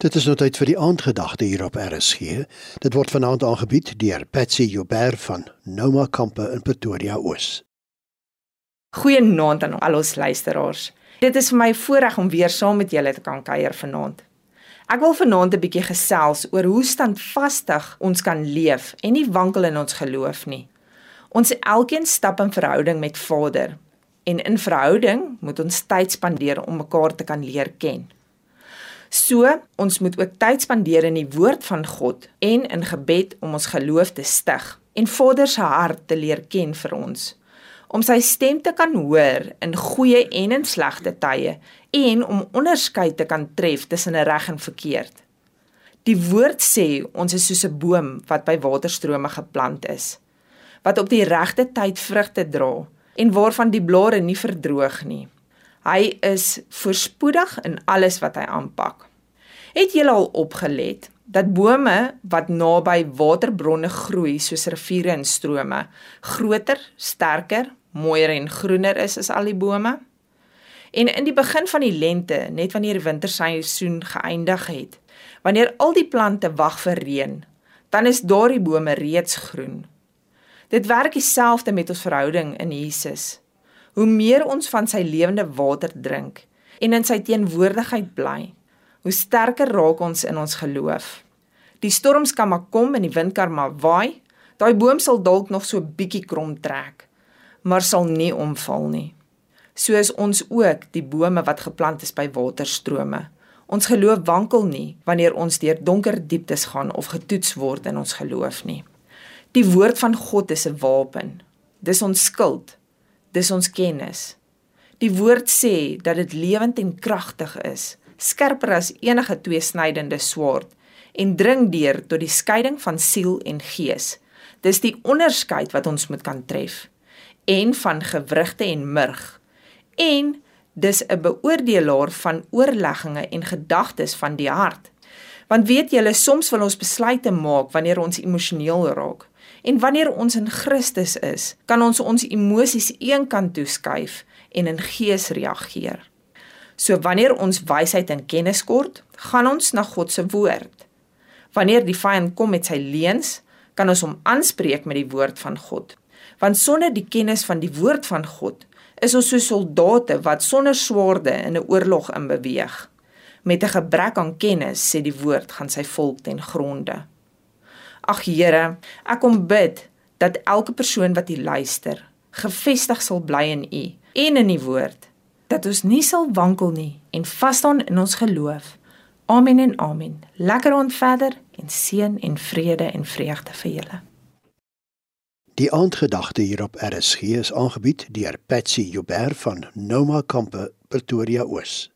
Dit is nou tyd vir die aandgedagte hier op RSG. Dit word vanaand aangebied deur Patsy Joubert van Noma Kampe in Pretoria Oos. Goeienaand aan al ons luisteraars. Dit is vir my voorreg om weer saam met julle te kan kuier vanaand. Ek wil vanaand 'n bietjie gesels oor hoe standvastig ons kan leef en nie wankel in ons geloof nie. Ons elkeen stap in verhouding met Vader en in verhouding moet ons tyd spandeer om mekaar te kan leer ken. So, ons moet ook tyd spandeer in die woord van God en in gebed om ons geloof te stig en Vader se hart te leer ken vir ons. Om sy stem te kan hoor in goeie en in slegte tye en om onderskeid te kan tref tussen reg en verkeerd. Die woord sê ons is soos 'n boom wat by waterstrome geplant is, wat op die regte tyd vrugte dra en waarvan die blare nie verdroog nie. Hy is voorspoedig in alles wat hy aanpak. Het jy al opgelet dat bome wat naby waterbronne groei soos riviere en strome, groter, sterker, mooier en groener is as al die bome? En in die begin van die lente, net wanneer die winterseisoen geëindig het, wanneer al die plante wag vir reën, dan is daardie bome reeds groen. Dit werk dieselfde met ons verhouding in Jesus. Hoe meer ons van sy lewende water drink en in sy teenwoordigheid bly, hoe sterker raak ons in ons geloof. Die storms kan maar kom en die wind kan maar waai. Daai boom sal dalk nog so bietjie krom trek, maar sal nie omval nie. Soos ons ook die bome wat geplant is by waterstrome. Ons geloof wankel nie wanneer ons deur donker dieptes gaan of getoets word in ons geloof nie. Die woord van God is 'n wapen. Dis ons skild dis ons kennis. Die woord sê dat dit lewend en kragtig is, skerper as enige tweesnydende swaard en dring deur tot die skeiding van siel en gees. Dis die onderskeid wat ons moet kan tref en van gewrigte en murg. En dis 'n beoordelaar van oorlegginge en gedagtes van die hart. Want weet julle, soms wil ons besluite maak wanneer ons emosioneel raak. En wanneer ons in Christus is, kan ons ons emosies eenkant toe skuif en in gees reageer. So wanneer ons wysheid en kennis kort, gaan ons na God se woord. Wanneer die vyand kom met sy leuns, kan ons hom aanspreek met die woord van God. Want sonder die kennis van die woord van God, is ons so soldate wat sonder swaarde in 'n oorlog in beweeg. Met 'n gebrek aan kennis, sê die woord, gaan sy volk ten gronde. Ag Here, ek kom bid dat elke persoon wat hier luister, gefestig sal bly in U en in die woord, dat ons nie sal wankel nie en vas staan in ons geloof. Amen en amen. Lekker on verder en seën en vrede en vreugde vir julle. Die aandgedagte hier op RSG is aangebied deur Patsy Joubert van Noma Kampe Pretoria Oos.